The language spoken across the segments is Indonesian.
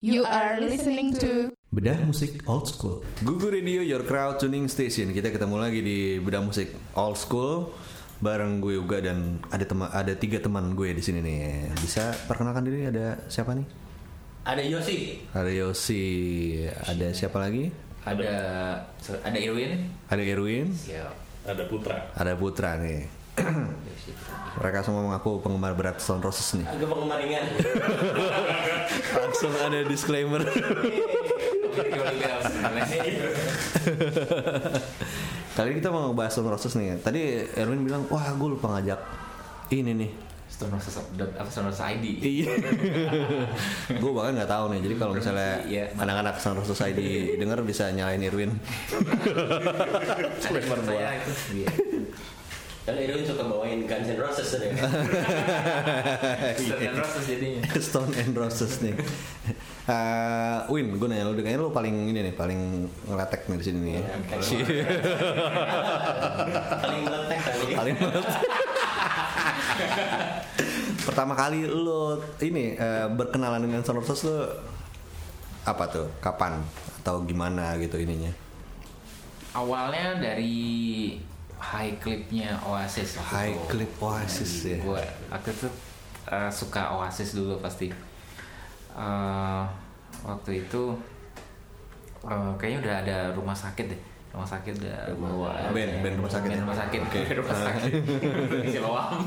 You are listening to Bedah musik old school. Gugu Radio Your Crowd Tuning Station. Kita ketemu lagi di Bedah musik old school bareng gue Uga dan ada teman ada tiga teman gue di sini nih. Bisa perkenalkan diri ada siapa nih? Ada Yosi, Ada Yosi, ada siapa lagi? ada ada Irwin, Ada Erwin, ya. ada Putra ada Putra nih. Mereka semua mengaku penggemar berat Stone Roses nih. Agak penggemar ringan. Langsung ada disclaimer. Kali ini kita mau ngebahas Stone Roses nih. Tadi Erwin bilang, wah gue lupa ngajak ini nih. Stone Roses apa Stone Roses ID. Iya. gue bahkan nggak tahu nih. Jadi kalau misalnya Iya. anak-anak Stone Roses ID denger bisa nyalain Irwin. Ada teman Iya. Kan Irwin suka bawain Guns N' Roses ya. Stone Roses jadinya. Stone and Roses nih. Eh, Win, gue nanya lu, kayaknya lu paling ini nih, paling ngeletek nih di sini nih. ya. Paling meletek kali. paling meletek. Pertama kali lu ini eh, berkenalan dengan Stone Roses lu apa tuh? Kapan atau gimana gitu ininya? Awalnya dari high clipnya Oasis. waktu High itu. clip Oasis ya. Gue waktu itu uh, suka Oasis dulu pasti. Uh, waktu itu uh, kayaknya udah ada rumah sakit deh. Rumah sakit udah bawa Band- band rumah sakit Band ya? rumah sakit. Oke. Band rumah sakit. Bisa bawang.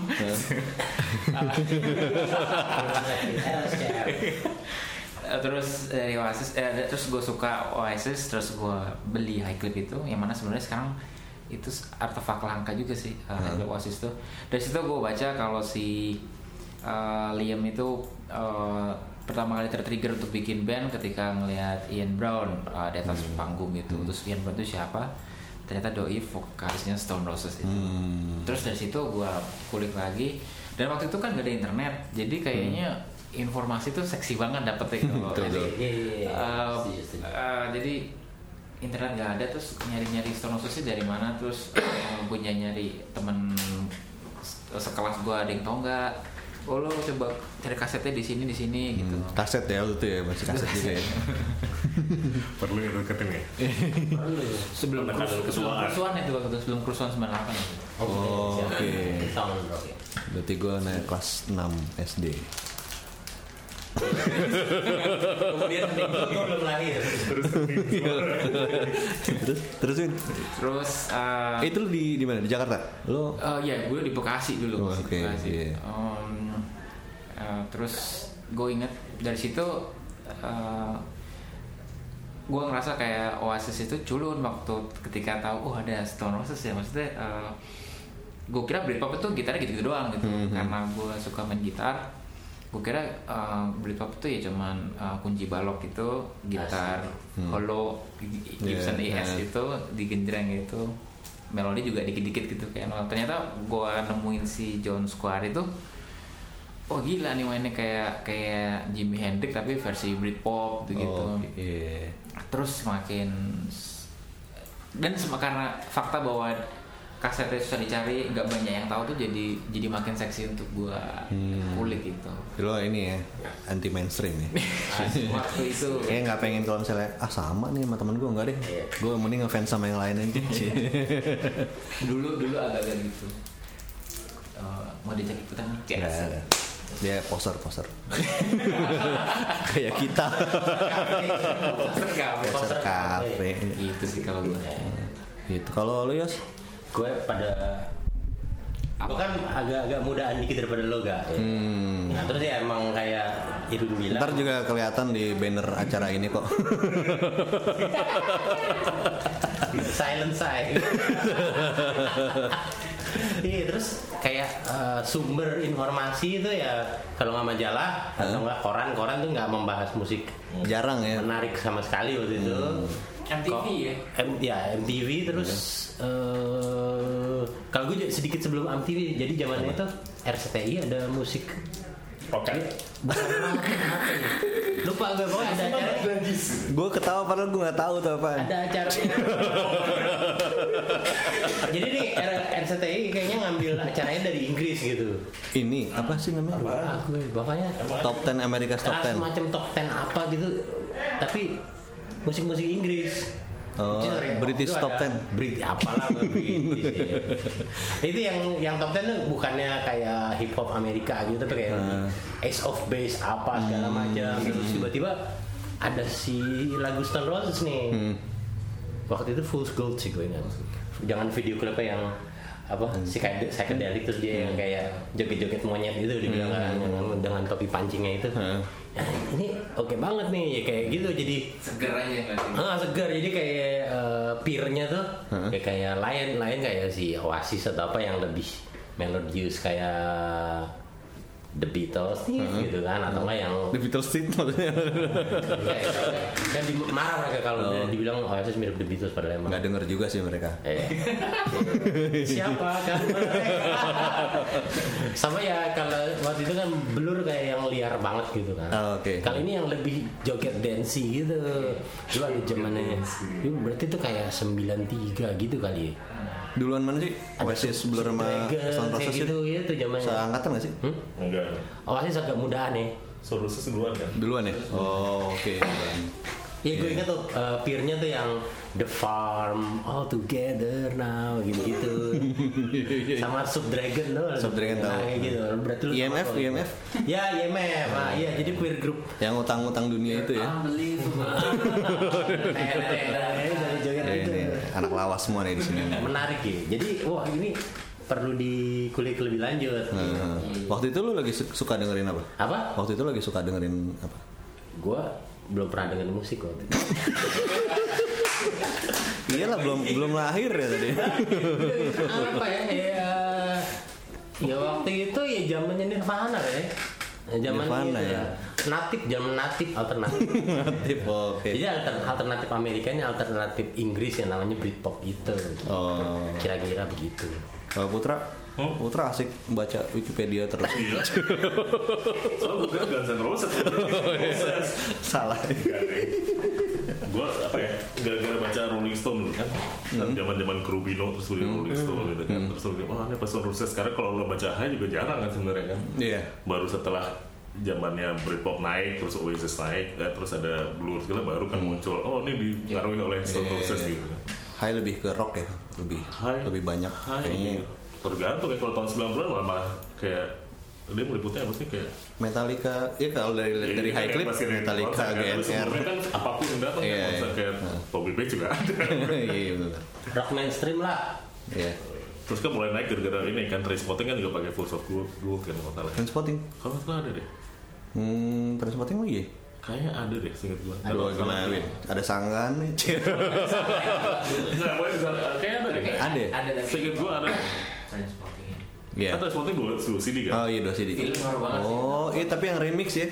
Eh, terus dari Oasis eh, terus gue suka Oasis terus gue beli high clip itu yang mana sebenarnya sekarang itu artefak langka juga sih uh, Oasis itu dari situ gue baca kalau si uh, Liam itu uh, pertama kali tertrigger untuk bikin band ketika ngelihat Ian Brown uh, di atas panggung gitu. Terus Ian Brown itu siapa? Ternyata doi vokalisnya Stone Roses itu. Hmm. terus dari situ gue kulik lagi. Dan waktu itu kan gak ada internet jadi kayaknya informasi tuh seksi banget dapetnya. Iya, iya. Uh, uh, jadi internet nggak ada terus nyari-nyari Roses dari mana terus uh, gue nyari temen se- sekelas gue ada yang tau nggak oh lo coba cari kasetnya di sini di sini gitu Hmm, kaset ya waktu itu ya masih kaset juga ya. perlu deketin ya sebelum kerusuhan itu waktu itu sebelum kerusuhan 98 itu Oh, siap. oke. Sound bro. Berarti gue naik kelas 6 SD. Kemudian belum lahir. terus terus Win. terus uh, Eh, itu lu di di mana? Di Jakarta? Lu Oh iya, gue di Bekasi dulu. Oh, oke, Bekasi. iya. Um, uh, terus gue inget dari situ, uh, gue ngerasa kayak Oasis itu culun waktu ketika tahu, oh ada Stone Roses ya, maksudnya. Uh, gue kira Britpop itu gitarnya gitu-gitu doang gitu, Mhm. karena gue suka main gitar. Gue kira uh, Britpop itu ya cuman uh, kunci balok gitu, gitar, holo, Gibson Yeah, ES yeah. itu digenjreng gitu melodi juga dikit-dikit gitu kayak nol. ternyata gua nemuin si John Squire itu oh gila nih mainnya kayak kayak Jimi Hendrix tapi versi Britpop gitu gitu Oh, iya. terus semakin dan karena fakta bahwa kasetnya susah dicari nggak banyak yang tahu tuh jadi jadi makin seksi untuk gua Hmm. kulik gitu Lo ini ya anti mainstream ya. waktu itu Kayak nggak pengen kalau misalnya ah sama nih sama temen gue nggak deh. Gue mending ngefans sama yang lain aja. dulu dulu agak-agak gitu Eh, mau diajak ikutan Nggak ada. Dia poser poser. Kayak kita. poser kafe. gitu sih kalau gue Gitu. Kalau lu Yos? Gue pada Gue kan agak-agak mudaan dikit daripada lo gak Hmm. Nah terus ya emang kayak Irwin bilang Ntar juga kelihatan di banner acara ini kok. Silent side Iya terus kayak eh, sumber informasi itu ya kalau nggak majalah atau nggak koran-koran tuh nggak membahas musik Jarang ya. menarik sama sekali waktu itu. MTV ya? M- ya MTV terus eh, kalau gue sedikit sebelum MTV jadi zamannya itu RCTI ada musik. Oke apa lupa gue pokoknya ada acara. Gue ketawa padahal gue nggak tahu tuh apaan. ada acaranya jadi nih R- RCTI kayaknya ngambil acaranya dari Inggris gitu. Ini apa sih namanya? ah, gue pokoknya Top 10 America's Top 10. semacam top 10 apa gitu. Tapi musik-musik Inggris Oh, British Top ada 10. Brit apalah British ya. itu yang yang top 10 tuh bukannya kayak hip hop Amerika gitu tapi kayak Hmm. Ace of Base apa segala macam terus tiba-tiba ada si lagu Stone Roses nih Hmm. waktu itu Fool's Gold sih gue ingat jangan video klipnya yang apa Hmm. si psychedelic terus dia yang kayak joget-joget monyet itu dibilang kan dengan, dengan topi pancingnya itu. Hmm. Ya, ini oke banget nih ya kayak gitu. Jadi seger aja sih? Ah segar jadi kayak eh, peernya tuh kayak kayak lain lain kayak si Oasis atau apa yang lebih melodius kayak The Beatles nih gitu kan atau enggak yang The Beatles sih maksudnya. di, marah mereka kalau Oh. dibilang Oasis mirip The Beatles padahal emang. Nggak denger juga sih mereka. Eh, siapa kan sama ya kalau waktu itu kan blur kayak yang liar banget gitu kan. Oh, oke. kali ini yang lebih joget dancey gitu. Dulu ada zamannya itu berarti itu kayak 93 gitu kali ya Duluan mana sih? Oasis Blur sama Stone Roses gitu itu? ya itu zamannya Seangkatan nggak sih? hmm? Enggak. Oasis agak mudaan ya Sorusus duluan kan. Duluan ya? Oh, oke. Ya gue ingat tuh uh, peernya tuh yang The Farm All Together Now gitu-gitu sama Sub Dragon tuh Sub Dragon Nah, kayak gitu berarti lu IMF. IMF? ya IMF ah, iya jadi peer group Yang utang-utang dunia itu ya? unbelievable dari joget Ya, itu ini anak lawas semua nih di sini. menarik ya jadi wah ini perlu dikulik lebih lanjut Nah, Waktu itu lu lagi su- suka dengerin apa? apa Waktu itu lagi suka dengerin apa? gua belum pernah dengar musik kok Iyalah belum belum lahir ya tadi. apa ya ya ya waktu itu ya zamannya Nirvana ya zaman Nirvana, itu ya. natif zaman natif alternatif Tip oke. jadi alter- alternatif Amerika ini alternatif Inggris yang namanya Britpop gitu Oh. kira-kira begitu Kalau Putra, Putra asik baca Wikipedia terus. Iya. Soalnya gue Guns N' Roses. Salah. Gue apa ya gara-gara baca Rolling Stone dulu kan. Hmm. zaman zaman Krubino terus gue Rolling Stone gitu kan. Terus gue wah ini pas Roses sekarang kalau lo baca Hai juga jarang kan sebenarnya kan. Iya. baru setelah zamannya Britpop naik terus Oasis naik eh, terus ada Blur segala baru kan muncul. Oh ini dipengaruhi oleh Stone Iya, Roses iya, gitu kan. Hai lebih ke rock ya, lebih Hai. lebih banyak Hai kayaknya. gitu. tergantung ya kalau tahun 90-an malah, malah kayak dia meliputnya apa sih kayak Metallica, ya kalau dari dari Iya, High Clip, Metallica, kan. GNR. sebelumnya kan apa pun yang datang Iya, kan konser iya. kayak Bobby Beck juga ada Iya benar. rock mainstream lah Iya. Terus kan mulai naik gara-gara ini kan Trainspotting kan juga pakai full of gold, gold kan kalau salah. Transporting. Kalau nggak ada deh. Hmm, transporting lagi. ya? Kayaknya ada deh, singkat gua. Aduh, gimana Win? Ada sanggan nih. Nggak, pokoknya bisa- kayaknya ada deh. Ada ya? ada Seingat gua ada. Iya. Kan Trainspotting dua, dua CD kan? Oh iya dua CD. Film banget sih. Oh, iya tapi yang remix ya.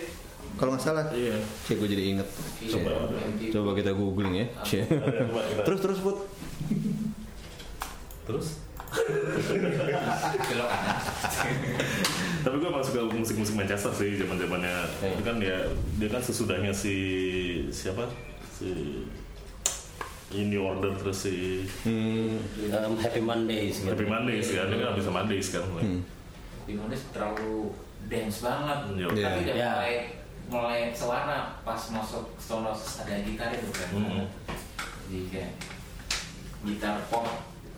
Kalau nggak salah. Iya. Cek gue jadi inget. Coba Coba kita googling ya. Terus terus put. Terus? belok kanan Tapi gue emang suka musik-musik Manchester sih zaman zamannya. Itu kan ya dia kan sesudahnya si siapa si In New Order terus si Hmm. Um, Happy Mondays gitu. Happy Mondays kan dia kan bisa Mondays kan. Hmm. Bimones terlalu dance banget Iya. tapi Iya. udah Iya. mulai mulai sewarna pas masuk Roses ada gitar itu kan Mhm. jadi kayak gitar pop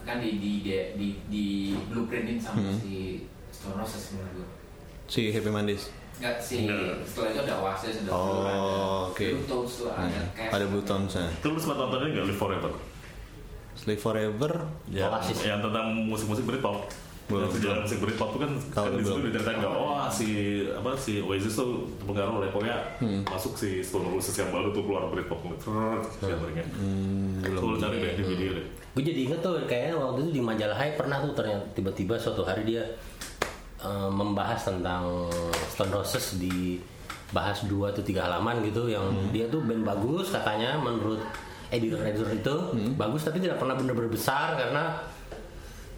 kan di di di, di, di blueprintin sama Hmm. si Stone Roses menurut gue Si Happy Mondays. Enggak sih, setelah itu ada Oasis, ada Oh, oke. Blue Tones tuh, ada Hmm. Cash. Ada Blue Tones ya. Terus sempat nonton ini nggak Live Forever? Live Forever. Ya, Oasis. yang tentang musik-musik Britpop. Belum, sejarah musik Britpop itu kan, Tahu, kan di situ belum. diceritain nggak, oh si apa si Oasis tuh terpengaruh oleh pokoknya Hmm. masuk si Stone Roses yang baru tuh keluar Britpop gitu. Genre-nya. Hmm, belum. Kalau cari deh di video deh. Gue jadi inget tuh kayaknya waktu itu di majalah Hai pernah tuh ternyata tiba-tiba suatu hari dia eh, membahas tentang Stone Roses di bahas dua atau tiga halaman gitu yang dia tuh band bagus katanya menurut editor-editor itu. Bagus tapi tidak pernah bener-bener besar karena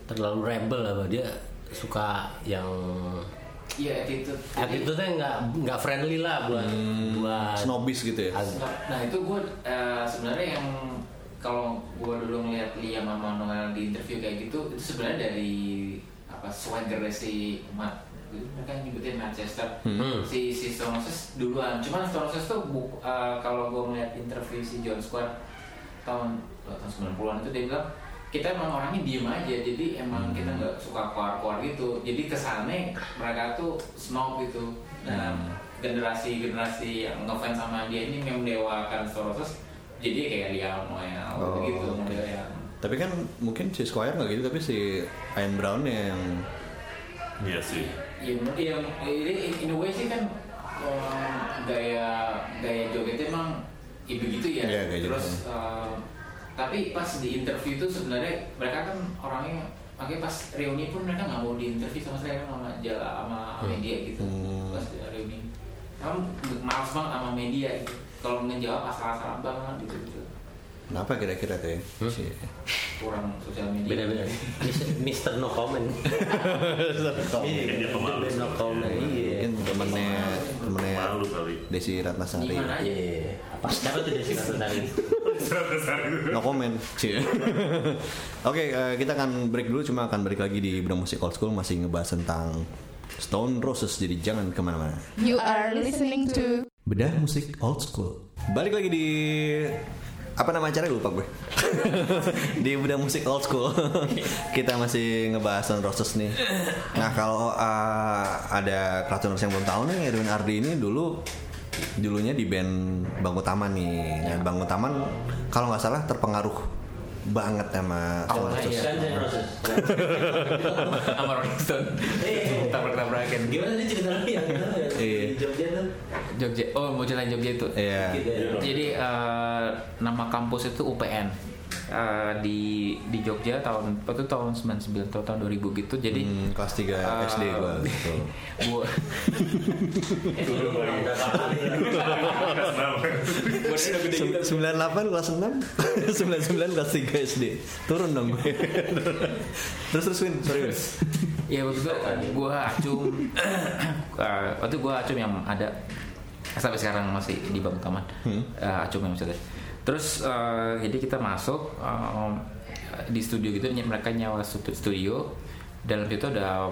terlalu rebel apa dia suka yang Iya attitude. Attitude nya nggak nggak friendly lah buat buat Snobis gitu ya. ag- Nah itu gue sebenarnya yang kalau gue dulu ngeliat Liam sama Noel di interview kayak gitu itu sebenarnya dari apa swagger si Matt mereka nyebutin Manchester. Hmm. si si Stone Roses duluan. Cuman Stone Roses tuh bu- eh, kalau gue ngeliat interview si John Square tahun tahun 90-an itu dia bilang kita emang orangnya diem aja. Jadi emang kita nggak suka keluar-keluar gitu. Jadi kesannya mereka tuh snob gitu. Dan generasi generasi yang ngefans sama dia ini mendewakan Stone Roses jadi kayak Liam Noel Oh, gitu oke. Tapi kan mungkin si Squire nggak gitu, tapi si Ian Brown yang Iya sih. ya yang ini in a way sih kan eh, gaya gaya joget emang ya begitu ya Iya, gitu. terus eh, tapi pas di interview itu sebenarnya mereka kan orangnya makanya pas reuni pun mereka nggak mau di interview sama saya kan sama jala sama media gitu Hmm. pas di reuni kamu malas banget sama media gitu kalau ngejawab asal-asalan banget gitu gitu kenapa kira-kira ya? Si- kurang sosial media beda-beda Mister No Comment dia pemalu. No Comment iya Mungkin temennya temennya. Desi Ratnasari. Iya, apa siapa tuh sini tadi? No comment. Cie. Oke, eh, kita akan break dulu. Cuma akan balik lagi di Bidang Musik Old School masih ngebahas tentang Stone Roses. Jadi jangan ke mana-mana. You are listening to Bedah musik old school. Balik lagi di apa nama acaranya lupa gue. di bedah musik old school. Kita masih ngebahas Stone Roses nih. Nah kalau uh, ada Kratoners yang belum tahu nih, Erwin Ardi ini dulu dulunya di band Bangku Taman nih. Dan Bangku Taman kalau nggak salah terpengaruh banget sama Roses. iya. Guns N' Roses. sama Rolling Stone tabrak-tabrakan Gimana sih cerita lagi yang Iya. di Jogja tuh? Jogja oh mau jalan Jogja itu Iya. Jadi eh, nama kampus itu UPN Eh, di di Jogja tahun itu tahun 99 atau tahun 2000 gitu. Jadi Hmm, kelas 3 eh, SD gue gitu. gua lagi. gua udah gede gitu. 98 kelas 6 99 kelas 3 SD Turun dong gue Terus terus Win Sorry Win Ya waktu itu gua acung eh, waktu gua acung yang ada sampai sekarang masih di bangku taman. Eh, acung yang maksudnya. Terus eh, jadi kita masuk eh, di studio gitu mereka nyawa stu- studio. Dalam situ ada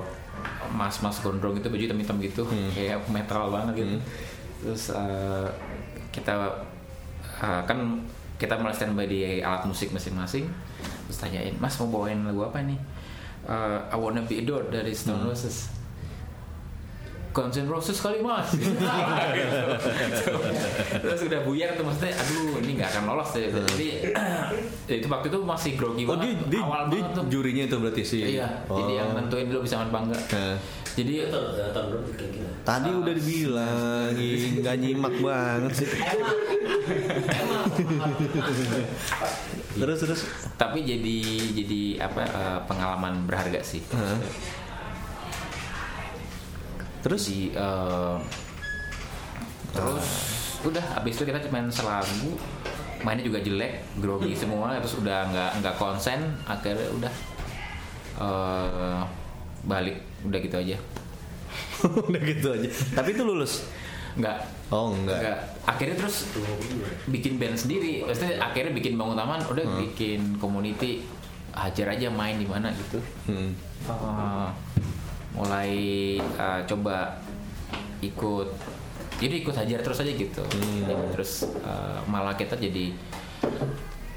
mas-mas gondrong gitu baju hitam-hitam gitu. Kayak metal banget gitu. Terus eh, kita eh, kan kita mulai standby di alat musik masing-masing. Terus tanyain mas mau bawain lagu apa nih? Eh, I Wanna Be Adored dari Stone Roses Guns N' Roses kali mas. Terus udah buyar tuh maksudnya aduh ini nggak akan lolos deh. Jadi ya itu waktu itu masih grogi Oh banget. dia, dia, awal dia banget tuh. jurinya tuh berarti sih? Iya oh. jadi yang nentuin dulu bisa enggak Nah, jadi gitu? Tadi udah dibilang nggak nyimak banget sih. Terus terus? Tapi jadi jadi apa eh, pengalaman berharga sih? Terus? Jadi eh, terus udah habis itu kita cuma selagu mainnya juga jelek grogi semua terus udah nggak nggak konsen akhirnya udah eh, balik udah gitu aja. Udah gitu aja. Tapi itu lulus? Nggak. Oh enggak, nggak. Akhirnya terus bikin band sendiri. Maksudnya akhirnya bikin bangun taman udah bikin community hajar aja main di mana gitu. Hmm. Eh, mulai eh, coba ikut. Jadi ikut hajar terus aja gitu. Terus eh, malah kita jadi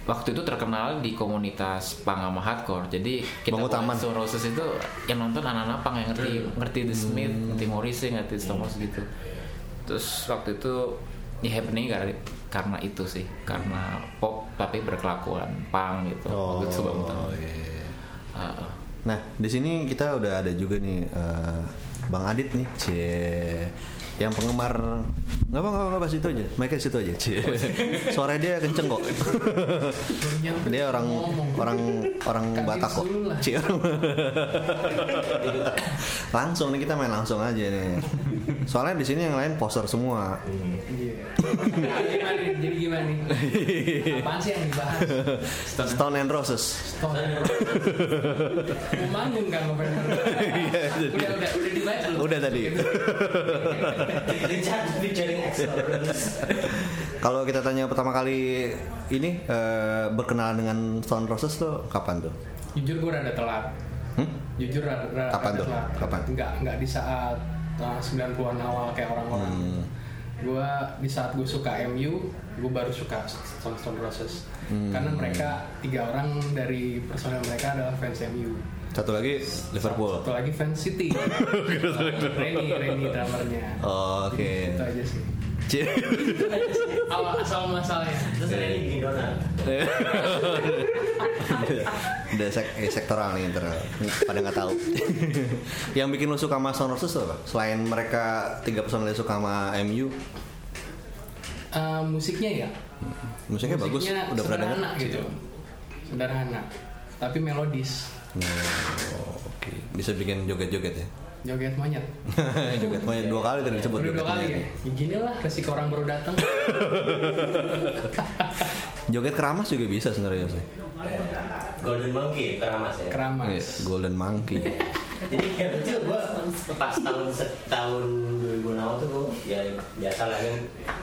waktu itu terkenal di komunitas punk sama hardcore. Jadi kita. Stone Roses itu yang nonton anak-anak punk yang ngerti ngerti The Smith ngerti Morrissey ngerti Roses gitu. Terus waktu itu ya happening karena karena itu sih. Karena pop tapi berkelakuan punk gitu. Oh, Waktu itu Taman. iya. Ah, Nah, di sini kita udah ada juga nih eh, Bang Adit nih, cie. Yang penggemar nggak apa nggak apa, nggak bahas itu aja, mereka situ aja. Suara dia kenceng kok. dia orang orang orang Batak kok, cie. langsung nih kita main langsung aja nih. Soalnya di sini yang lain poster semua. Gimana nih? Jadi gimana nih? Apaan sih yang dibahas? Stone and Roses. Stone. Mau manggung kan? Iya, Udah udah udah dibaca belum? Udah tadi. Kalau kita tanya pertama kali ini eh, berkenalan dengan Stone Roses tuh kapan tuh? Jujur gue rada telat. Hmm? Jujur rada, rada Kapan rada tuh? telat. Kapan? Enggak, enggak di saat uh, 90-an awal kayak orang-orang. Hmm. Gue di saat gue suka MU, gue baru suka Stone Stone Roses. Hmm. Karena mereka tiga orang dari personel mereka adalah fans MU. Satu lagi Liverpool. Satu lagi fans City. Reni, Reni drummernya. Oh, Oke. Itu aja sih. Cie. Awal asal masalahnya. Terus bikin donat. Udah sek eh, sektoral nih internal. Pada nggak tahu. yang bikin lu suka sama Roses tuh apa? Selain mereka tiga personel suka sama MU, Uh, musiknya ya. musiknya, bagus. Udah pernah sederhana gitu. Sederhana, tapi melodis. Oh, Oke, bisa bikin joget-joget ya. Joget monyet. joget monyet dua kali tadi disebut joget dua kali ya. monyet. ya gini lah resiko orang baru datang. Joget keramas juga bisa sebenarnya sih. Golden Monkey keramas ya. Keramas. Iya, Golden Monkey. Jadi kayak kecil gue pas tahun tahun 2006 tuh gue ya biasa lah kan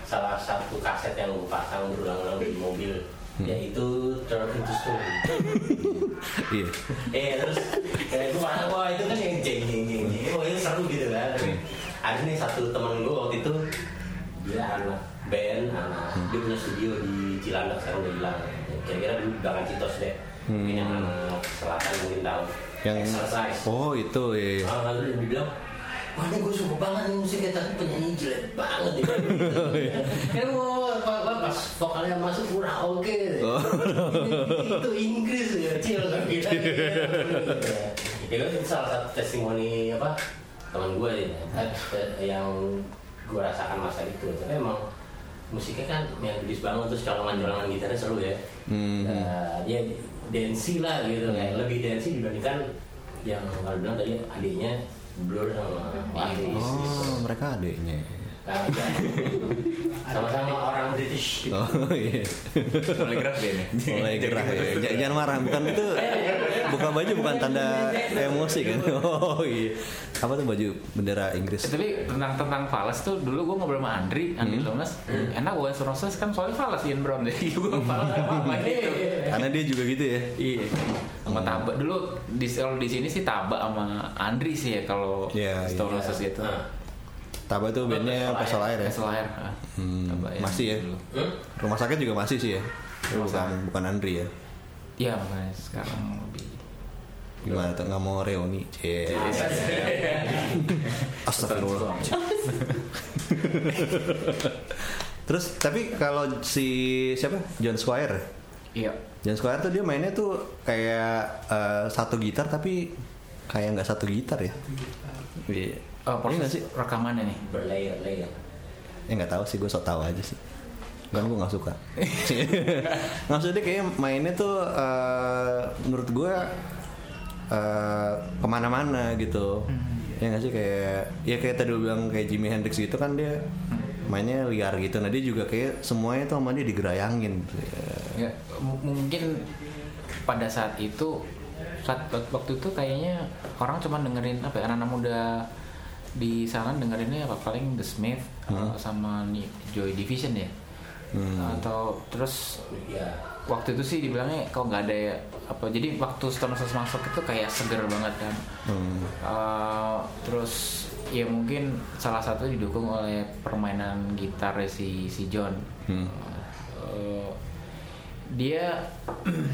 salah satu kaset yang gue pasang berulang-ulang di mobil yaitu Turn into Stone. Iya. eh terus kayak gue pasang wah itu kan yang jeng jeng jeng jeng. Wah itu seru gitu kan. Ada nih satu temen gue waktu itu dia anak band, anak dia punya studio di Cilandak sekarang udah hilang. Kira-kira dulu Bangan Citos deh. Mungkin yang anak selatan mungkin tahu. Yang exercise. Oh, itu ya. Ah, lalu dia bilang, Wah ini gue suka banget nih musiknya tapi penyanyi jelek banget ya. Kan gua pas, vokalnya masuk kurang oke. Oh. Itu Inggris ya, cil kan kita. Ya kan itu salah satu testimoni apa teman gue ya, eh, yang gue rasakan masa itu. Tapi emang musiknya kan melodis banget terus colongan-colongan gitarnya seru ya. Hmm. Eh, ya dancy lah gitu kayak lebih dancy dibandingkan yang kalau bilang tadi adiknya Blur sama Oasis gitu. Oh, mereka adiknya. Nah, sama-sama orang British gitu. Oh iya. Mulai gerak dia nih. Mulai gerah ya. Jangan marah, bukan itu buka baju bukan tanda emosi kan. Oh iya. Apa tuh baju bendera Inggris? Tapi tentang tentang Fales tuh dulu gue ngobrol sama Andri, Andri Lomas, enak gue Roses kan soalnya Fales Ian Brown jadi gue sama apa gitu. Karena dia juga gitu ya. Iya, sama Taba dulu di kalau di sini sih Taba sama Andri sih ya kalau Iya, Stone iya. Roses itu. Nah, Taba tuh bandnya Pesol Air ya. Pesel air. ah. Hmm, Taba masih ya? dulu. hmm? Rumah sakit juga masih sih ya. Bukan bukan Andri ya. Iya makanya sekarang lebih. Gimana tuh nggak mau reuni? Cie. Astagfirullah. Terus tapi kalau si siapa John Squire Iya. John Squire tuh dia mainnya tuh kayak eh, satu gitar tapi kayak nggak satu gitar ya Iya Oh, Iya nggak proses sih rekamannya nih. berlayer-layer Ya nggak tahu sih gue sok tahu aja sih kan gue nggak suka maksudnya kayak mainnya tuh eh, menurut gue eh, ke mana-mana gitu. Ya nggak sih kayak ya kayak tadi lu bilang kayak Jimi Hendrix gitu kan dia mainnya liar gitu. Nah dia juga kayak semuanya tuh sama dia digerayangin. Ya, m- mungkin pada saat itu saat wak- waktu itu kayaknya orang cuma dengerin apa ya anak-anak muda di sana dengerinnya apa paling The Smith uh, sama nih Joy Division ya. Atau terus ya waktu itu sih dibilangnya kalau nggak ada ya, apa jadi waktu Stone Roses masuk itu kayak seger banget kan. Hmm. Uh, terus ya mungkin salah satu didukung oleh permainan gitar si si John. Hmm. Uh, dia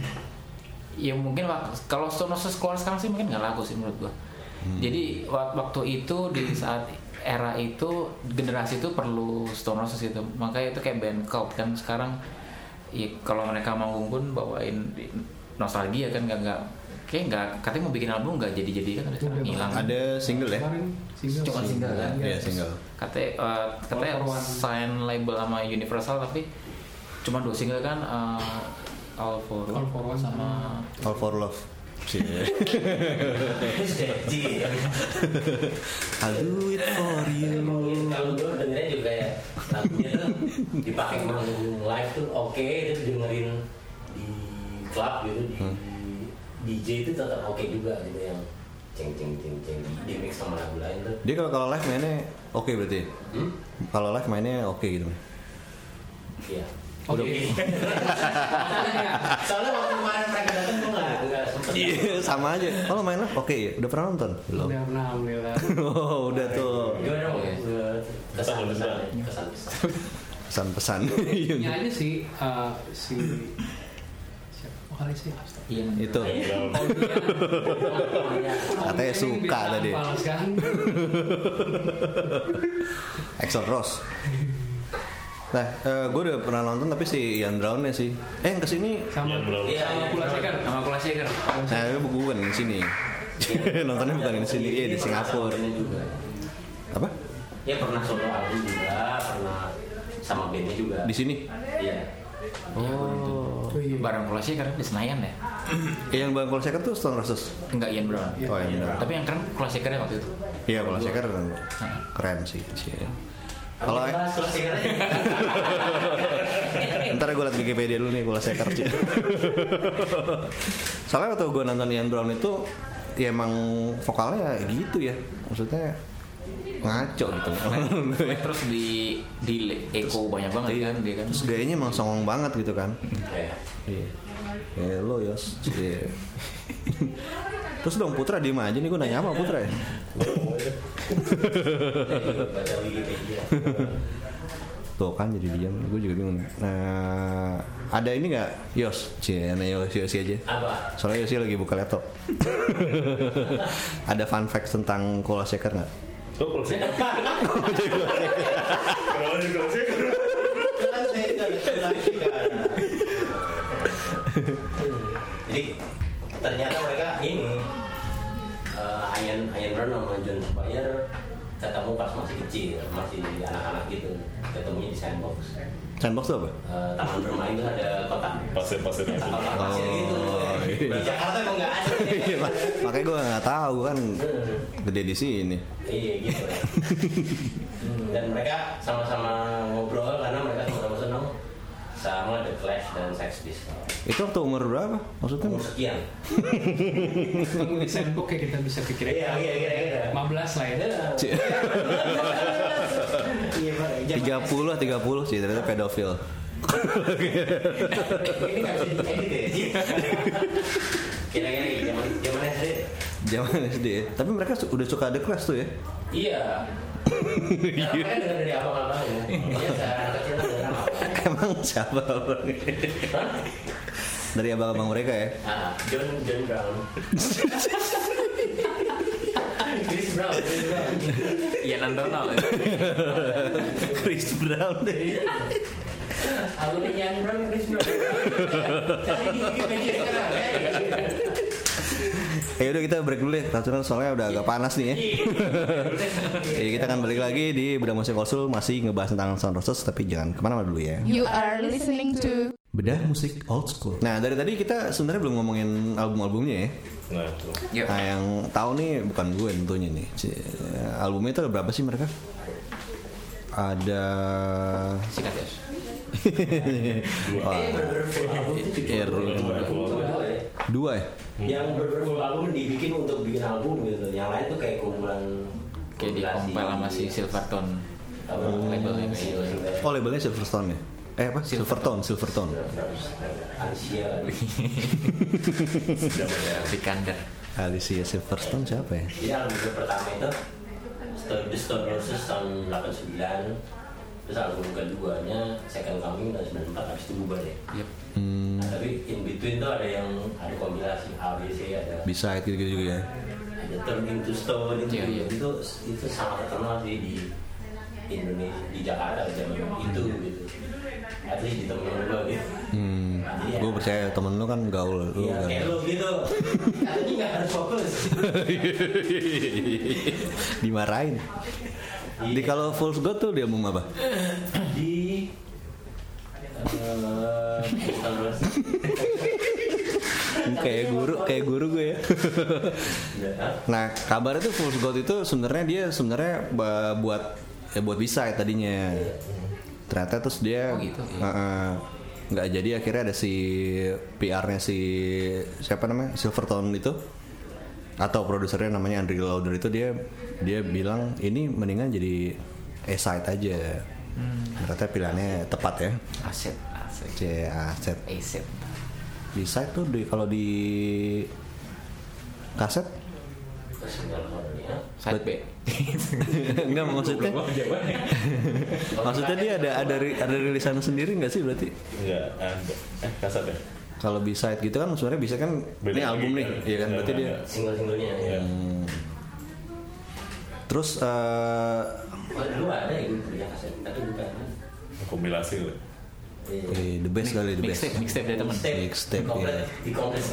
ya mungkin kalau Stone Roses keluar sekarang sih mungkin nggak laku sih menurut gua. Jadi wak- waktu itu di saat era itu generasi itu perlu Stone Roses itu makanya itu kayak band cult kan sekarang ya kalau mereka manggung pun bawain nostalgia kan nggak nggak kayak nggak katanya mau bikin album nggak jadi jadi kan sekarang hilang ada single ya single. Cuma single kan? Iya single katanya eh, katanya One. sign label sama Universal tapi cuma dua single kan eh, All for All for One sama All for Love sih I'll do it for you kalau gue dengernya juga ya lagunya dipakai manggung live tuh oke terus dengerin di klub gitu di DJ itu tetap oke juga gitu yang ceng ceng ceng ceng di, mix sama lagu lain tuh Dia kalau kalau live mainnya oke berarti. hmm? Kalau live mainnya oke gitu. iya Oke. soalnya waktu kemarin mereka datang gue nggak nggak sempet Iya, sama aja. Kalau main live oke ya. Udah pernah nonton? Belum. Udah pernah alhamdulillah. Oh, udah tuh. gimana dong Oke. kesan kesan kesan kesan Pesan-pesan. Ini aja sih eh, si siapa vokalisnya? Astaga. Iya. Itu. Katanya Ini suka bisa tadi. balas kan? Axel Rose. Nah, gue udah pernah nonton tapi si Ian Brown-nya sih. Eh, yang ke sini. Sama. Iya, sama iya. Seker. Sama Kula Shaker. Nah, itu bukan di sini. Nontonnya bukan di sini, iya di Singapura. Apa? Ya pernah solo album juga, pernah sama bandnya juga. Di sini. Iya. Oh. Oh iya. Barang Kula Shaker di Senayan ya? yang Bang Cole Shaker tuh Stone Roses. Enggak Ian Brown. Oh, Ian Brown. Tapi yang keren Kula Shaker ya waktu itu. Iya, Cole Shaker keren sih. sih. Kalau. Ntar gue liat Wikipedia dulu nih Shaker sih. Soalnya waktu gue nonton Ian Brown itu ya emang vokalnya gitu ya. Maksudnya ngaco gitu. Terus di di echo banyak banget kan dia kan. Terus gayanya emang songong banget gitu kan. Iya. Iya. Hello Yos. Iya. Terus dong Putra diem aja nih gue nanya sama Putra ya. Tuh kan jadi diam, gue juga bingung. Nah, ada ini nggak Yos? Cie, Yos Yosi aja. Apa? Soalnya Yosi lagi buka laptop. ada fun fact tentang Cola Shaker nggak? Kalau lagi kan. Jadi ternyata mereka ini uh, Ian Ian Brown sama John Spire ketemu pas masih kecil, masih anak-anak gitu. Ketemunya di sandbox. Sandbox tuh apa? Uh, taman bermain itu ada kotak Pasir-pasir yang kotak kotak pasir gitu. iya. Di Jakarta emang nggak ada. Iya, Mak- Makanya gue nggak tahu kan gede di sini. Iya gitu. Hmm, Dan mereka sama-sama ngobrol karena mereka sama-sama senang sama The Clash dan Sex Pistols. Itu waktu umur berapa? Maksudnya? Umur sekian. Sandbox ya kita bisa pikirin. Iya, iya, iya, iya. 15 lah ya. Cie, Iya, Pak. Zaman 30 30 sih ternyata pedofil. Ini nggak bisa ya. Kira-kira zaman zaman SD. Zaman SD. Tapi mereka udah suka The Clash tuh ya. Iya. Dari abang-abang ya. Kecil apa? Emang siapa orang? Dari abang-abang mereka ya. Ah, John John Brown. Chris Brown, Chris Brown. Ian Antono. Chris Brown deh. Aku nih Ian Brown, Chris Brown. Ya. Ya udah kita break dulu deh, Ratusan soalnya udah agak panas nih ya. Jadi kita akan balik lagi di Bedah Musik Konsul masih ngebahas tentang Sound Roses tapi jangan ke mana-mana dulu ya. You are listening to Bedah Musik Old School. Nah dari tadi kita sebenarnya belum ngomongin album-albumnya ya. Nah. Yuk. Nah yang tahu nih bukan gue tentunya nih. Cie, Albumnya itu ada berapa sih mereka? Ada Sikat ya. Eh, Iya, dua. dua. Dua ya. dua ya? Yang bener-bener full album dibikin untuk bikin album gitu. Yang lain tuh kayak kumpulan Kayak di kompilasi. compile sama si Iya, iya. Oh labelnya Silverstone ya? Eh apa? Silvertone, Silvertone. Alicia Vikander. Alicia Silverstone siapa ya? Jadi album pertama itu Stone, The Stone Roses tahun 89 Terus album keduanya Second Coming tahun 94 habis itu bubar ya Yep. Hmm, Nah, tapi in between tuh ada yang ada kompilasi ABC ada bisa gitu-gitu juga ya. ada Turn into Stone itu Iya, iya. itu itu sangat terkenal sih di Indonesia di Jakarta zaman itu gitu at least di temen gue gitu Hmm, gue percaya temen lu kan gaul lu Iya, kan. kayak lu gitu katanya nggak harus fokus Dimarahin. Di kalau Full God tuh dia album apa? di eh, kayak guru, kayak guru gue ya. Hah? Nah, kabarnya tuh Full God itu sebenarnya dia sebenarnya buat ya buat bisa ya tadinya. Ternyata terus dia Oh, gitu, iya. eh, nggak jadi akhirnya ada si PR-nya si siapa namanya? Silvertone itu. Atau produsernya namanya Andrew Lauder itu dia dia bilang ini mendingan jadi A-side aja. Ternyata pilihannya tepat ya. Aset aset C aset aset di side tuh di kalau di kaset side B enggak maksudnya maksudnya dia ada ada ada rilisan sendiri nggak sih berarti Enggak ada. Eh, kasat ya? kalau B side gitu kan sebenarnya bisa kan Beda ini album nih iya kan Iya, berarti iya, dia iya. Single-singlenya ya. Iya. terus eh Oh, dulu ada yang yang kaset, tapi bukan. Kompilasi lah. Eh, the best kali the best mixtape mixtape dari teman Mixtape, iya. Di Roses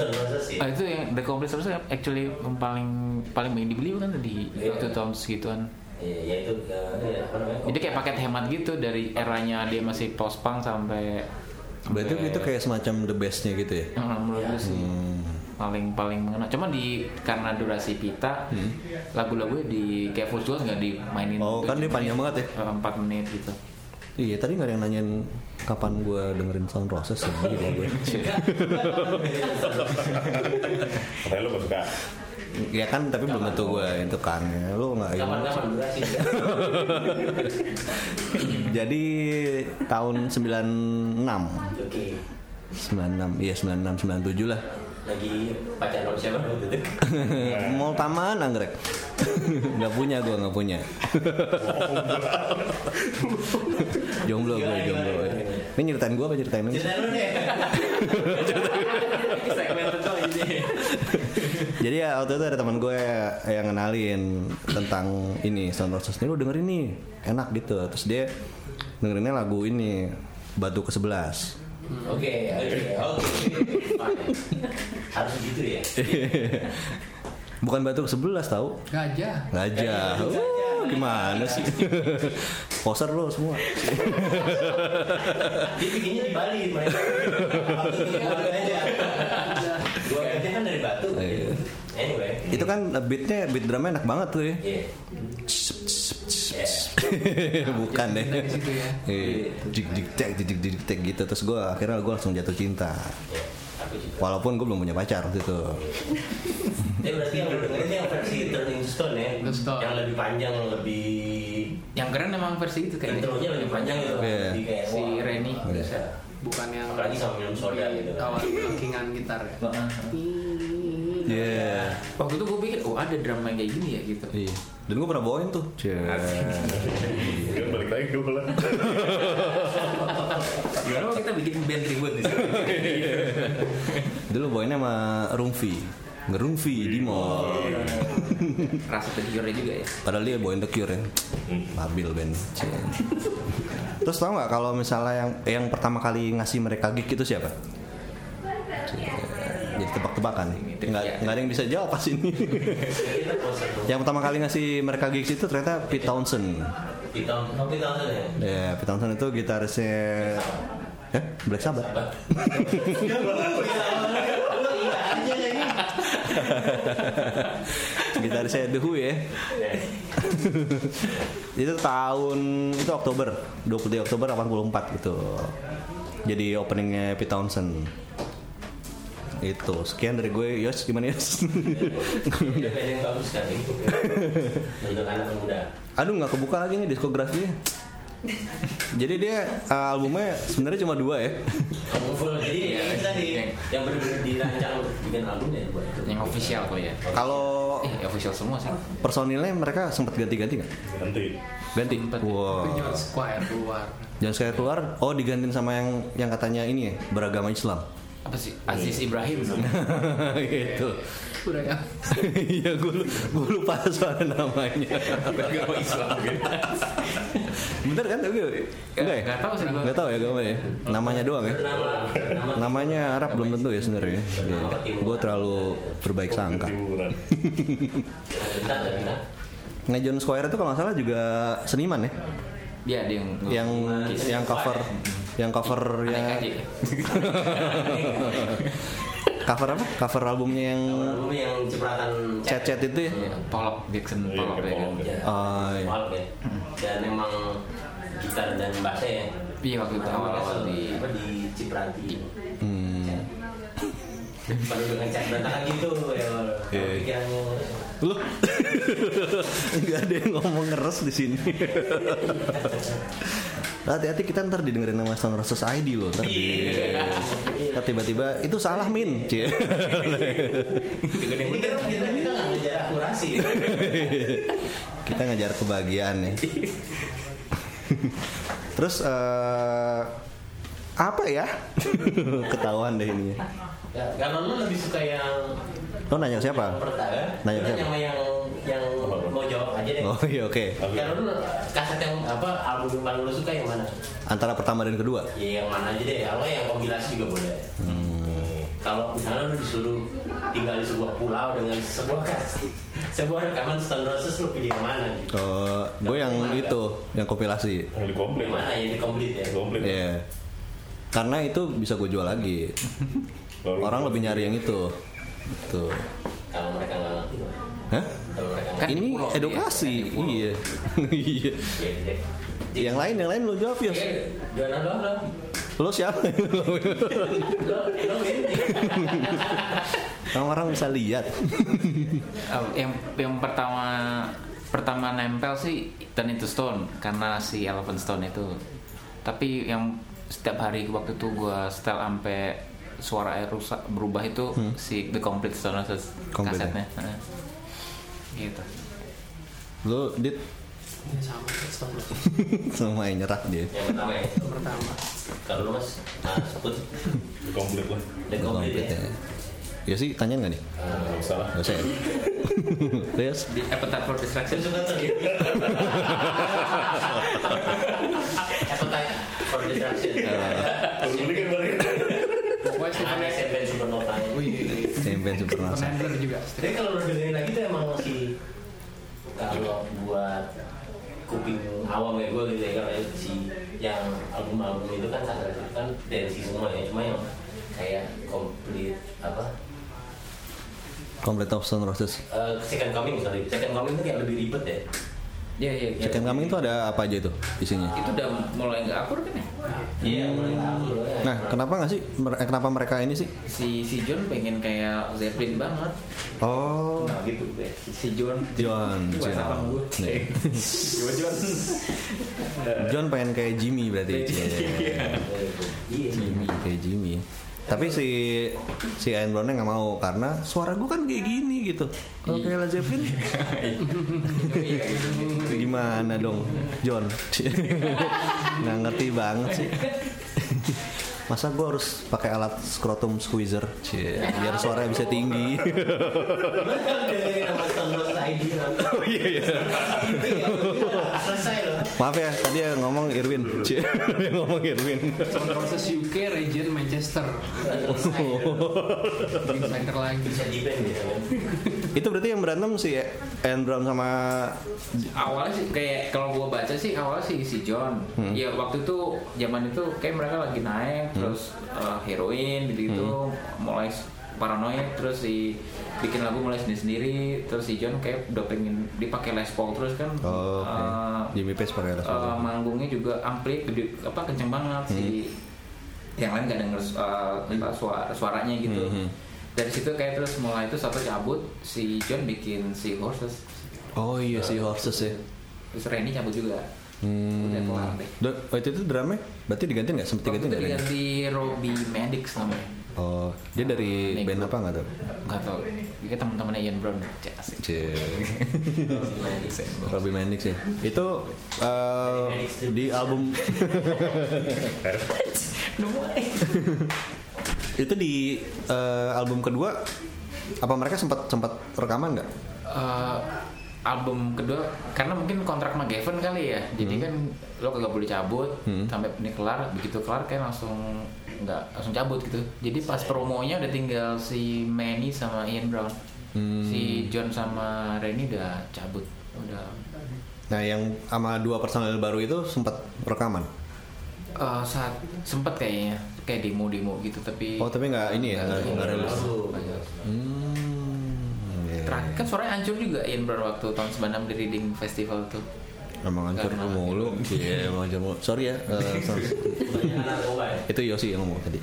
sih. Ah, itu yang The Complete Service actually yang paling paling banyak dibeli kan di Iya. waktu tahun segituan. Iya, ya itu eh, ya, apa namanya? Jadi kayak paket hemat gitu dari eranya dia masih post punk sampai berarti itu kayak semacam the bestnya gitu ya Hmm, menurut Iya. gue sih paling paling mengena. Cuma di karena durasi pita lagu-lagunya di kayak full Jewel nggak dimainin. Oh, kan dia panjang banget ya? Eh, Empat menit gitu. Iya tadi nggak ada yang nanyain kapan gue dengerin Sound Process ya gitu gue. Katanya lo suka. ya kan tapi belum tentu gue itu kan. Ya lu nggak jadi tahun 96 Oke. 96 iya 96 97 lah Lagi pacaran sama siapa? Waktu itu? Mall Taman Anggrek. Nggak punya gue nggak punya. Jomblo gue jomblo. ini nyeritain gue apa ceritain lu Ceritain lu deh. Jadi ya waktu itu ada teman gue yang kenalin tentang ini Stone Roses. Ini lu dengerin nih enak gitu. Terus dia dengerinnya lagu ini Batu ke 11 Oke, oke, oke. Fine. Harus gitu ya. bukan Batu ke 11 tahu Gajah. Gajah. Gajah. Uh, gimana sih? Poser lo semua. Dia bikinnya di Bali mereka. Gua aja. Kan dari Batu. Iya. Anyway. Itu kan beatnya beat drumnya enak banget tuh ya. Iya. Bukan deh. Dari situ ya. Jik jik tek jik jik jik tek gitu terus gue akhirnya gue langsung jatuh cinta. Walaupun gue belum punya pacar waktu itu. Ya berarti yang dengerin yang versi Turning Stone ya. Stone. Yang lebih panjang, lebih Yang keren emang versi itu kayaknya. intronya lebih panjang gitu. Iya. Lebih kayak Si Reni. bisa. Bukan yang Apalagi sama minum soda gitu. Awal backingan gitar ya. Iya. Waktu itu gue pikir, oh ada drama yang kayak gini ya gitu. Iya. Dan gue pernah bawain tuh. Cie. Kan balik lagi ke bola. Gimana kalau kita bikin band ribut di sini? Dulu bawainnya sama Rumfi. Ngerumfi di mall. Rasa tergiurnya juga ya. Padahal dia bawain The Cure ya. Labil band. Cie. Terus tau nggak kalau misalnya yang yang pertama kali ngasih mereka gig itu siapa? Cie. Jadi tebak-tebakan. Nggak nggak ada yang bisa jawab pas ini. Yang pertama kali ngasih mereka gigs itu ternyata Pete Townsend. Di tahun, oh, ya. Ya, Pete Townsend itu gitarisnya ya Black Sabbath. Gitarisnya The Who ya. itu tahun itu Oktober 23 Oktober 84 gitu. Jadi openingnya Pete Townsend. Itu sekian dari gue Yos gimana Yos? Dia band yang bagus kan ini. Untuk anak muda. Aduh nggak kebuka lagi nih diskografinya. Jadi dia uh, albumnya sebenarnya cuma dua ya. Kamu full jadi ya tadi yang benar-benar dirancang untuk bikin albumnya buat itu. Yang official kali ya. Kalau Eh, official semua sih. personilnya mereka sempat ganti-ganti nggak? Nanti. Ganti. Sempat. Wow. George Squire keluar. Jangan sekali keluar. Oh digantiin sama yang yang katanya ini ya beragama Islam. Apa sih? Aziz Ibrahim. gitu. Udah ya. Iya gue gue lupa soal namanya. Beragama Islam gitu. Bener kan? Tapi enggak ya? Nggak tahu sih gua. Nggak tahu ya gue ya. Namanya doang ya. Nama nama Namanya Arab belum tentu ya sebenarnya. Gue terlalu berbaik sangka. Nah John Squire itu kalau nggak salah juga seniman ya. Dia dia yang Yang yang cover yang cover Aneh ya aja. cover apa? Cover albumnya yang Album yang cipratan chat-chat itu ya. Iya, Polok Jackson Iya, Polok ya. Pollock ya. Ya, Oh, iya. Ya. Dan memang gitar dan bassnya ya Iya waktu itu awal-awal di apa di Cipranti. Hmm. Baru dengan cat berantakan gitu ya. Iya. Pikirannya Lu nggak ada yang ngomong ngeres di sini. Hati-hati kita ntar didengerin nama Stone Roses ID loh ntar di ntar tiba-tiba itu salah min Cie. Kita kita nggak ngejar akurasi. kita ngajar kebahagiaan ya terus eh, apa ya ketahuan deh ini Ya, kalau lu lebih suka yang lo nanya siapa yang pertama, Nanya siapa? sama yang yang mau jawab aja deh. oh iya oke Kalau lu kaset yang apa album yang paling lu suka yang mana? antara pertama dan kedua Ya yang mana aja deh. Kalau yang kompilasi juga boleh. Hmm. Kalau misalnya lu disuruh tinggal di sebuah pulau dengan sebuah kaset, sebuah rekaman Stone Roses lu pilih yang mana? Gitu? Oh, gue yang itu yang kompilasi Yang di komplit. Yang mana yang di komplit ya? Komplit. Iya. Karena itu bisa gue jual lagi. Orang lebih nyari yang itu. Tuh. Kalau mereka nggak ngerti. Hah? kalau mereka nggak Kan Ini pulau, edukasi. Iya. Iya. Yang lain, yang lain lo jawab ya. Jangan dong dong. Lo siapa? Orang-orang bisa lihat. Yang yang pertama pertama nempel sih dan itu Stone karena si Elephant Stone itu tapi yang setiap hari waktu itu gua setel sampai suara air rusak berubah itu si The Complete Complete, kasetnya Heeh. gitu Lo dit sama sama yang nyerah dia. Yang pertama ya. Yang pertama. Kalau lu mas, mas Put, Di komplit lah. komplit Komplit ya. ya. Ya sih, tanya nggak nih? Nggak usah lah. Gak usah ya? Terus? di Appetite for Distraction Saya suka tuh gitu. Appetite for distraction. Baru beli kan balik. Pokoknya sih Ada SMP Supernova. Wih, Nasa. Commander juga. Tapi kalau lu dengerin lagi tuh emang masih kalau buat kuping awam ya gue gitu ya kalau si yang album-album itu kan kan kan dance semua ya cuma yang kayak komplit apa Complete of Stone Roses. eh, second coming sorry second coming itu kayak lebih ribet ya ya ya ya. Second Coming itu ada apa aja itu isinya? itu udah mulai nggak akur kan ya iya mulai loh ya Nah, kenapa nggak sih? Eh, Kenapa mereka ini sih? si si John pengen kayak Zeppelin banget Oh, nah gitu deh si John John. John. gue? Nih. John pengen kayak Jimmy berarti. Cie. iya Jimmy kayak Jimmy. Tapi si si Ian Brown-nya nggak mau karena suara gue kan kayak gini gitu. Kalau kayak Led Zeppelin gimana dong, John? nggak ngerti banget sih. Masa gue harus pakai alat scrotum squeezer, Cie, biar suaranya bisa tinggi. kan oh iya iya Maaf ya, tadi yang ngomong Irwin, Cie, yang ngomong Irwin. Stone Roses UK, Region Manchester. Insider lagi. ya kan? Itu berarti yang berantem si Ian Brown sama awalnya sih kayak kalau gua baca sih awalnya sih si John. Ya waktu itu zaman itu kayak mereka lagi naik terus uh, heroin gitu gitu mulai paranoid terus si bikin lagu mulai sendiri sendiri terus si John kayak udah pengen dipakai Les Paul terus kan Oh, oke. uh, Jimmy Page pakai Les Paul. uh, manggungnya juga ampli gede apa kenceng banget si yang lain gak denger uh, suara suaranya gitu Hmm. dari situ kayak terus mulai itu satu cabut si John bikin si Horses Oh iya si Horses ya. terus Randy cabut juga Hmm. udah kelar deh Do- waktu itu drumnya berarti diganti nggak? Sempet diganti itu nggak? Diganti Robbie Maddox namanya Oh, dia dari Nego. band apa nggak tahu? nggak tau dia teman-temannya Ian Brown Cek. Robbie Mendix ya. Itu eh, di album itu di eh, album kedua apa mereka sempat sempat rekaman nggak? Eh, album kedua karena mungkin kontrak sama Gavin kali ya jadi kan lo kagak boleh cabut Hmm. sampai ini kelar begitu kelar kayak langsung nggak langsung cabut gitu jadi pas promonya udah tinggal si Manny sama Ian Brown Hmm. si John sama Rennie udah cabut udah Nah, yang sama dua personel baru itu sempat rekaman. eh, saat sempet kayaknya kayak demo-demo gitu tapi Oh, tapi nggak ini ya, nggak rilis. Hmm. iya. Terakhir kan suaranya hancur juga Ian Brown waktu tahun 96 di Reading Festival tuh Emang hancur mulu. Iya, emang hancur mulu. Sorry ya. eh, sorry. Itu Yosi yang ngomong tadi.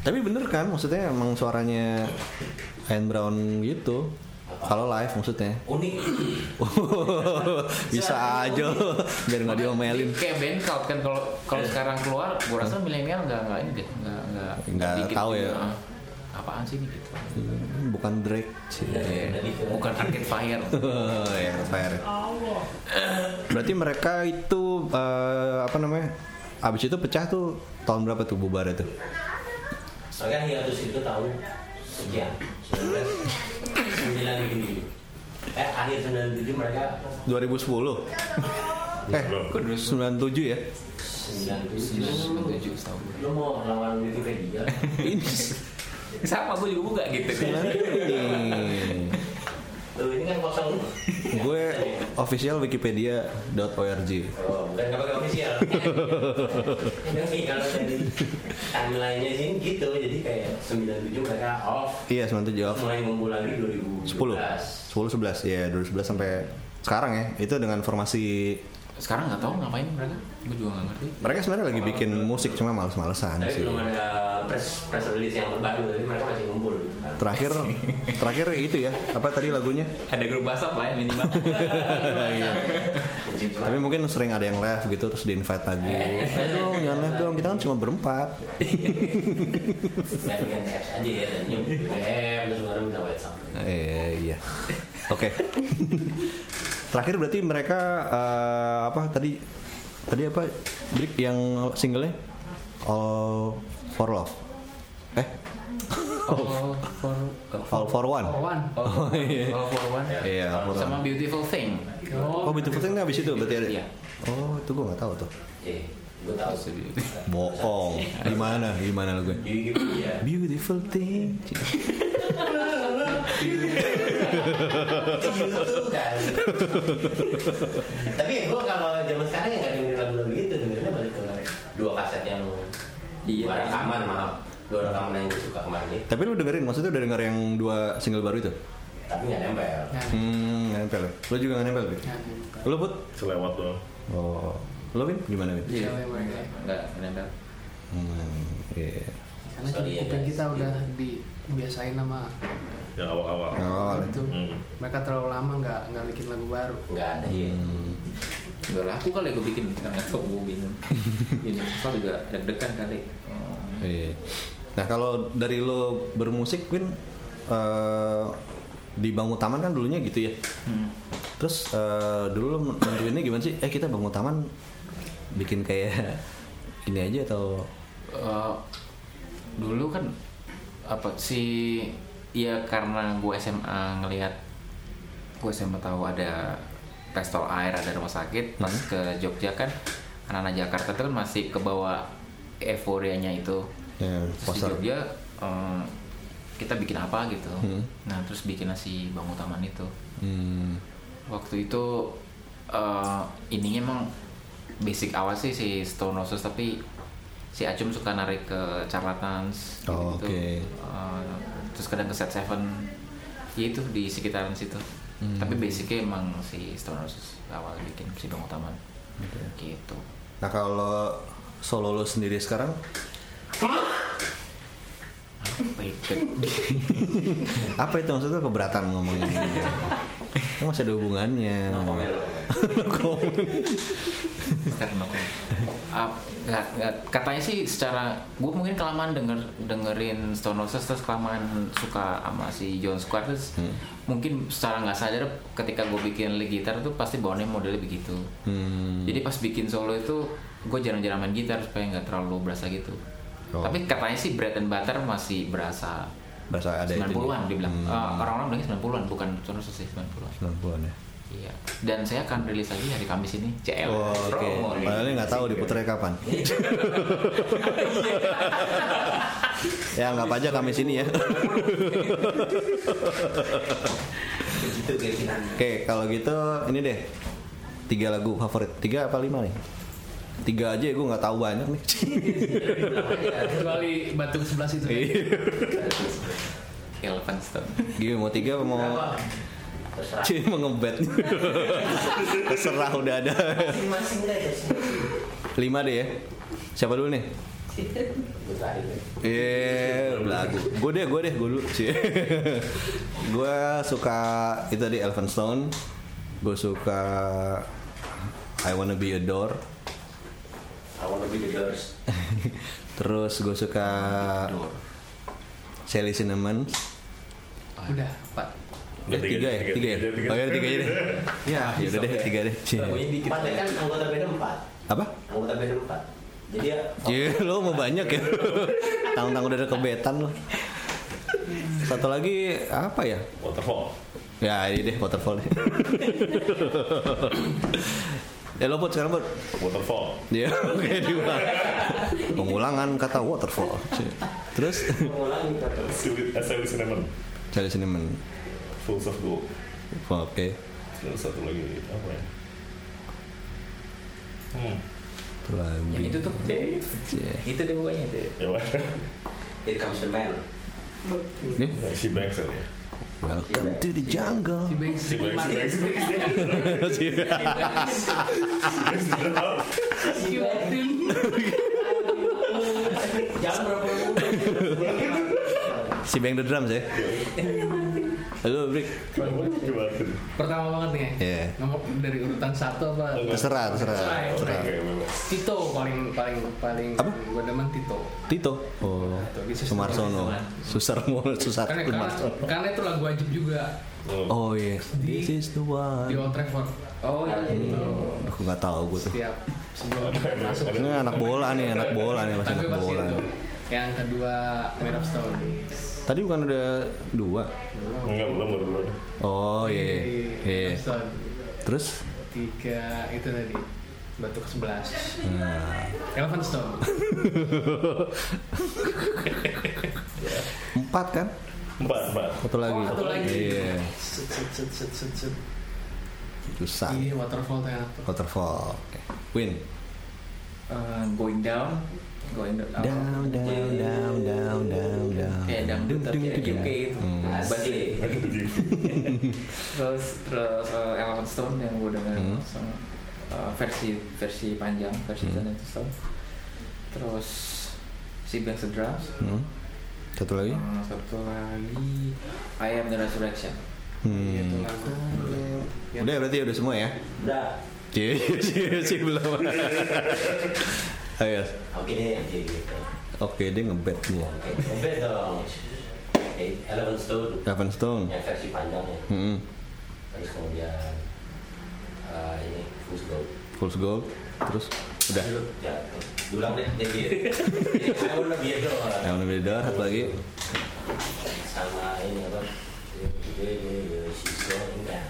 Tapi bener kan, maksudnya emang suaranya Ian Brown gitu. Kalau live maksudnya. Unik. Bisa aja biar nggak diomelin. Kayak band Cloud kan kalau kalau sekarang keluar, gue rasa milenial nggak nggak ini deh, nggak nggak tahu gitu. ya. Apaan sih ini gitu? Bukan Drake sih. Bukan Arcade Fire. ya, Fire. Berarti mereka itu eh, apa namanya? Abis itu pecah tuh tahun berapa tuh bubar itu? Soalnya hiatus itu tahun sekian 1997 Eh akhir 97 mereka 2010. Eh, 97 ya? 97 Tujuh tahun. Lu mau lawan Wikipedia? Ini Sama gue juga buka gitu. ini. Tuh ini kan kosong Gue official wikipedia.org. Oh, bukan nggak pakai official. Ini kalau dari timeline-nya sini gitu, jadi kayak 97 mereka off, Iya, 97 off. mulai ngumpul lagi 10. 2011. 10 11 ya 2011 sampai sekarang ya. Itu dengan formasi Sekarang nggak tahu ngapain mereka. Gue juga nggak ngerti. mereka sebenarnya lagi bikin musik cuma males-malesan sih. belum ada press press release yang terbaru, tapi mereka masih ngumpul. Terakhir terakhir itu ya. Apa tadi lagunya? Ada grup WhatsApp lah ya minimal. Iya. Tapi mungkin sering ada yang live gitu terus di invite lagi. Ayo dong, jangan live dong. Kita kan cuma berempat. Apps aja ya, dan terus baru minta WhatsApp. Eh iya. Oke. Terakhir berarti mereka eh, apa tadi tadi apa Brick yang singlenya All for Love. Eh, All for All for One. One. Oh iya. All for one. Iya, All for Sama One. Beautiful Thing. Oh, Beautiful Thing habis itu berarti ada. Iya. Oh, itu gua nggak tahu tuh. Eh, gue tahu sih. Bohong. Gimana? Gimana lagu? Jadi gitu ya. Beautiful thing. Kan. Tapi gue kalau zaman sekarang ya nggak dengerin lagu-lagu gitu, dengerinnya balik ke dua kaset yang Iya. dua rekaman maaf, dua rekaman yang gue suka kemarin. Tapi lu dengerin, maksudnya udah denger yang dua single baru itu? Tapi nggak nempel. Hmm, nggak nempel ya? Lu juga nggak nempel, nah, Lu, Put? Selewat doang. Oh. Lu, Bin? Gimana, Bin? Iya. Mereka. Nggak nempel. Hmm, iya. Karena Sorry ya, kuping kita udah dibiasain sama Yang awal-awal. Oh, itu. Hmm. Mereka terlalu lama nggak nggak bikin lagu baru. Nggak ada ya. Hmm. Gak laku kali gue bikin nggak tahu gue bingung. Ini soal juga deg-degan kali. Oh. Iya. Nah kalau dari lo bermusik, Win, eh, di Bangun Taman kan dulunya gitu ya. Hmm. Terus eh, dulu lo nentuinnya gimana sih? Eh kita Bangun Taman bikin kayak ini aja atau Eh, dulu kan apa sih ya karena gue SMA ngelihat gue SMA tahu ada pestol air ada rumah sakit pas ke Jogja kan anak-anak Jakarta itu kan masih ke bawah euforianya itu ya, terus di? Jogja eh, kita bikin apa gitu Hmm. nah terus bikin nasi bangun taman itu Hmm. waktu itu eh ininya emang basic awal sih si Stone Roses tapi si Acum suka narik ke Charlatans Oh, gitu, oke. Eh, terus kadang ke Set Seven. Ya itu di sekitaran situ. Hmm. tapi basicnya emang si Stone Roses awal bikin si Bangun Taman gitu. Nah kalau solo lo sendiri sekarang, baik apa itu? Maksudnya keberatan ngomongin Kan masih ada hubungannya. Komen. karena Ah, nggak nggak katanya sih secara gue mungkin kelamaan denger dengerin Stone Roses terus kelamaan suka sama si John Squire terus Hmm. mungkin secara nggak sadar ketika gue bikin lead gitar tuh pasti bawaannya modelnya begitu Hmm. jadi pas bikin solo itu gue jarang-jarang main gitar supaya nggak terlalu berasa gitu Oh. tapi katanya sih bread and butter masih berasa Berasa ada itu 90-an dibilang Hmm. Ah, orang-orang bilangnya 90-an bukan Roses sih 90-an 90-an ya. iya dan saya akan rilis lagi hari Kamis ini CL Oh, Oke. promo nih. Padahal nggak tahu diputernya kapan. ya anggap aja kami sini ya. Keyakinan. Oke, kalau gitu ini deh tiga lagu favorit. Tiga apa lima nih? Tiga aja gue nggak tahu banyak nih. Kecuali Batu 11 itu. Iya. Elephant Stone Gimana mau tiga apa mau? Terserah Cie mau ngebet. Terserah udah ada. masing-masing deh masing-masing. Lima deh ya. Siapa dulu nih? Gue tadi deh. Iya, belagu. Gue deh, gue deh, gue dulu sih. gue suka itu tadi Elphinstone. Gue suka I Wanna Be a Door. I wanna be the doors Terus gue suka Sally Cinnamon. Udah, Pak. Eh, tiga ya, tiga ya. Oh ya tiga aja deh. Ya, ya udah deh, tiga deh. Cie. empat ya kan anggota band empat Apa? anggota band empat jadi ya Iya, lo mau banyak ya. Tang-tang udah ada kebetan lo. Satu lagi apa ya? Waterfall. Ya ini deh waterfall deh. Ya lo buat sekarang buat. Waterfall. Ya oke dua. Pengulangan kata waterfall. Terus mengulangi kata SLC Cinnamon. cari cinnamon. Fools of Gold. Oke. Terus satu lagi apa ya? Hmm. Itu lagi. Yang itu tuh. Cie. Itu deh pokoknya deh. Ya wah. Here comes the man Nih, Si Banks ya. Welcome to the jungle. Si Banks. Si Banks. Si Banks. jangan berapa Si Bang the Drums ya. Halo, Brik. Pertama banget nih. Iya. Nomor dari urutan satu apa? Terserah, terserah. Terserah ya, terserah. Tito paling paling paling Apa? gue demen Tito. Tito. Oh, Tito, di Susar Sumarsono. Susar Susar Karena, karena, Sumarsono. karena itu lagu wajib juga Oh iya. Di- This is the di one. Old Trafford. Oh iya. Aku nggak tahu gue tuh. Setiap sebelum masuk. Ini anak bola nih, anak bola nih masih anak bola. itu. Yang kedua Made of Stone. Tadi bukan ada dua. Enggak, belum, belum, belum. Oh iya. Iya. Made of Stone. Terus Tiga itu tadi batu ke sebelas. nah, Elephant Stone. empat kan? Empat, empat. Satu lagi. satu lagi. Iya. Set set set set set set. Susah. Ini waterfall tuh. Waterfall. Oke. Win. Eh, going down. Down. Down, down, down, down, down, down. Kayak dangdut tapi UK itu. Hmm. Balik. Gitu. terus terus uh, Elephant Stone yang gue dengar Hmm. sama, uh, versi versi panjang versi Hmm. Elephant Stone terus si Banks the Drums Hmm. Satu lagi. uh, satu lagi I Am the Resurrection Hmm. Itu lagu. Udah berarti udah semua ya? udah Cie, cie, cie belum. Ayo. oke deh oke gitu Oke, dia ngebet nih. oke oke dong Eleven Stone Eleven Stone. yang versi panjangnya Hmm. terus kemudian eh, ini Fool's Gold Fool's Gold. Terus udah. Ya ulang deh jadi I wanna be a door Yang lebih door satu lagi. sama ini apa going down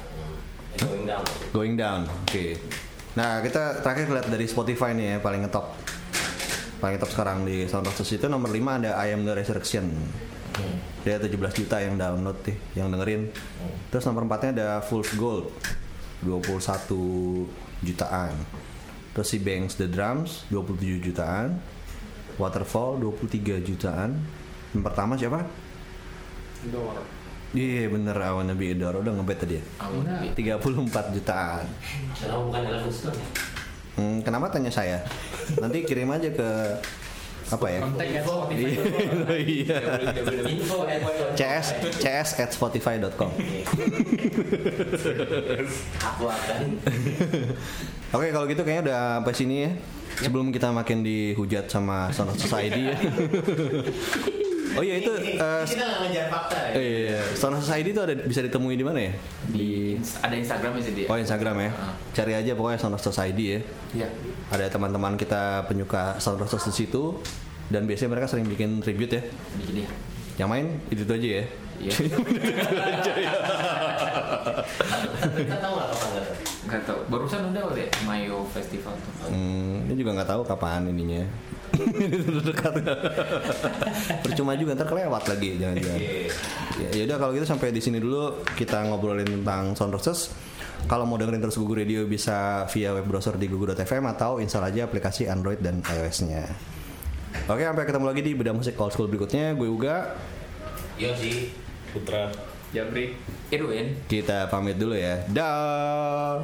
going down Going down. Oke. Nah, kita terakhir lihat dari Spotify nih ya paling ngetop. Paling ngetop sekarang di SoundCloud itu nomor 5 ada I Am The Resurrection. Dia 17 juta yang download nih, yang dengerin. Terus nomor 4-nya ada Fool's Gold. 21 jutaan. Terus si Banks The Drums 27 jutaan. Waterfall 23 jutaan. Yang pertama siapa? Door. Iya bener I Wanna Be a Door Udah ngebet tadi ya Udah. 34 jutaan kenapa bukan Eleven Stone ya Hmm, kenapa tanya saya? Nanti kirim aja ke apa ya? Iya. CS CS at spotify.com. aku akan Oke kalau gitu kayaknya udah sampai sini ya. Sebelum kita makin dihujat sama Sound Society ya. Oh iya itu eh, kita nggak ngejar fakta ya eh, iya. Sound of Society itu ada bisa ditemui di mana ya? di ada Instagramnya sih dia Oh Instagram ya. Cari aja pokoknya Sound of Society ya. Iya. Ada teman-teman kita penyuka Sound of Society di situ dan biasanya mereka sering bikin tribute ya. bikin dia Yang main itu, aja ya. Iya. kita tahu nggak kapan nggak tahu nggak tahu barusan udah kali ya Mayo Festival tuh Hmm, ini juga nggak tahu kapan ininya. Ini dekat. Percuma juga ntar kelewat lagi jangan-jangan. Ya ya udah kalau gitu sampai di sini dulu kita ngobrolin tentang Sound Roses. Kalau mau dengerin terus Gugu Radio bisa via web browser di gugu.fm atau install aja aplikasi Android dan iOS-nya. Oke, sampai ketemu lagi di beda musik old school berikutnya. Gue Uga. Iya sih Putra Jabri. Irwin. Kita pamit dulu ya. Dah.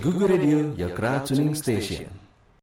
Google Radio, your crowd tuning station.